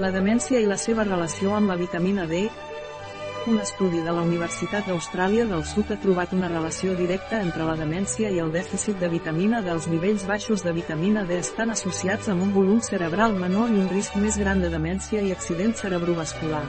La demència i la seva relació amb la vitamina D. Un estudi de la Universitat d'Austràlia del Sud ha trobat una relació directa entre la demència i el dèficit de vitamina D. Els nivells baixos de vitamina D estan associats amb un volum cerebral menor i un risc més gran de demència i accident cerebrovascular.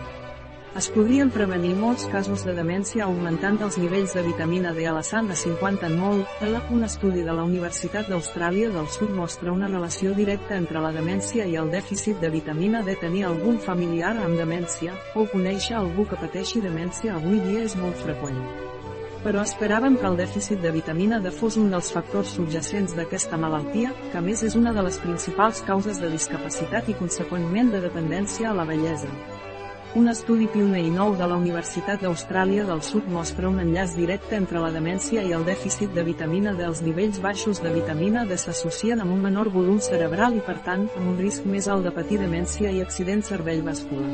Es podrien prevenir molts casos de demència augmentant els nivells de vitamina D a la sang a 50 en molt. Un estudi de la Universitat d'Austràlia del Sud mostra una relació directa entre la demència i el dèficit de vitamina D. Tenir algun familiar amb demència, o conèixer algú que pateixi demència avui dia és molt freqüent. Però esperàvem que el dèficit de vitamina D fos un dels factors subjacents d'aquesta malaltia, que més és una de les principals causes de discapacitat i conseqüentment de dependència a la bellesa. Un estudi pioner i nou de la Universitat d'Austràlia del Sud mostra un enllaç directe entre la demència i el dèficit de vitamina D. Els nivells baixos de vitamina D s'associen amb un menor volum cerebral i per tant, amb un risc més alt de patir demència i accident cervell-vascular.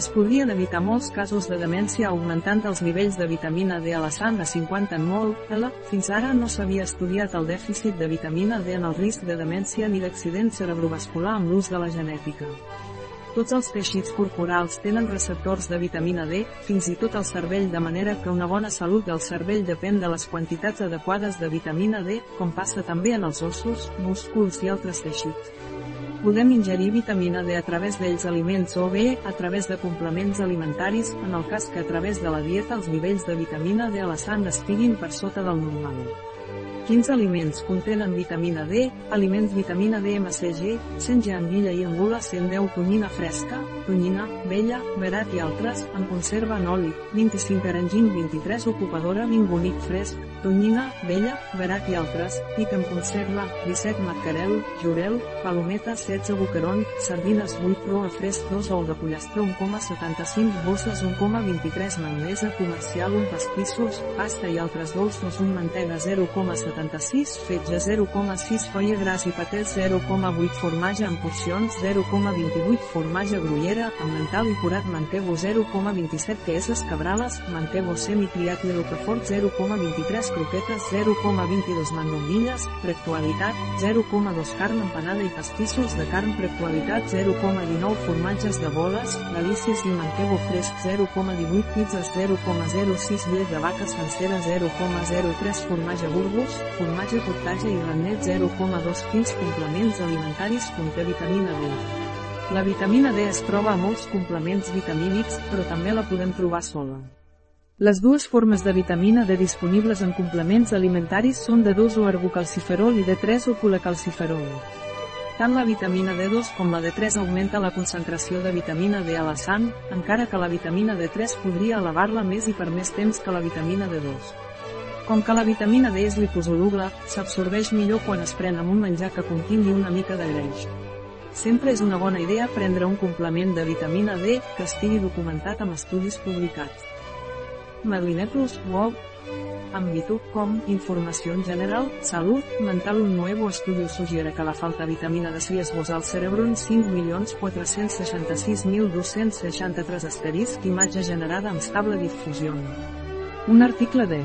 Es podrien evitar molts casos de demència augmentant els nivells de vitamina D a la sang a 50 en molt, L. Fins ara no s'havia estudiat el dèficit de vitamina D en el risc de demència ni d'accident cerebrovascular amb l'ús de la genètica. Tots els teixits corporals tenen receptors de vitamina D, fins i tot el cervell de manera que una bona salut del cervell depèn de les quantitats adequades de vitamina D, com passa també en els ossos, músculs i altres teixits. Podem ingerir vitamina D a través d'ells aliments o bé, a través de complements alimentaris, en el cas que a través de la dieta els nivells de vitamina D a la sang estiguin per sota del normal. Quins aliments contenen vitamina D? Aliments vitamina D MCG, senja anguilla i angula 110 tonyina fresca, tonyina, vella, verat i altres, en conserva en oli, 25 arengin 23 ocupadora 20 bonic fresc, tonyina, vella, verat i altres, pic en conserva, 17 macarel, jurel, palometa 16 boqueron, sardines 8 proa fresc 2 ou de pollastre 1,75 bosses 1,23 magnesa comercial 1 pastissos, pasta i altres dolços 1 mantega 0,75 76, fetge 0,6 foia gras i patès 0,8 formatge en porcions 0,28 formatge gruyera, amb mental i curat mantego 0,27 queses cabrales, mantego semicriat i rocafort 0,23 croquetes 0,22 mandonguilles, preactualitat 0,2 carn empanada i pastissos de carn preactualitat 0,19 formatges de boles, delícies i mantego fresc 0,18 pizzas 0,06 llet de vaca sencera 0,03 formatge burgos, formatge cottatge i renet 0,2 fins complements alimentaris conté vitamina D. La vitamina D es troba a molts complements vitamínics, però també la podem trobar sola. Les dues formes de vitamina D disponibles en complements alimentaris són de 2 o arbocalciferol i de 3 o colacalciferol. Tant la vitamina D2 com la D3 augmenta la concentració de vitamina D a la sang, encara que la vitamina D3 podria elevar-la més i per més temps que la vitamina D2. Com que la vitamina D és liposoluble, s'absorbeix millor quan es pren amb un menjar que contingui una mica de greix. Sempre és una bona idea prendre un complement de vitamina D que estigui documentat amb estudis publicats. Madlinetus, WOW, com, información general, salud, mental Un nuevo estudio sugiere que la falta de vitamina de riesgos al cerebro en 5.466.263 asterisc imatge generada amb estable difusió. Un article de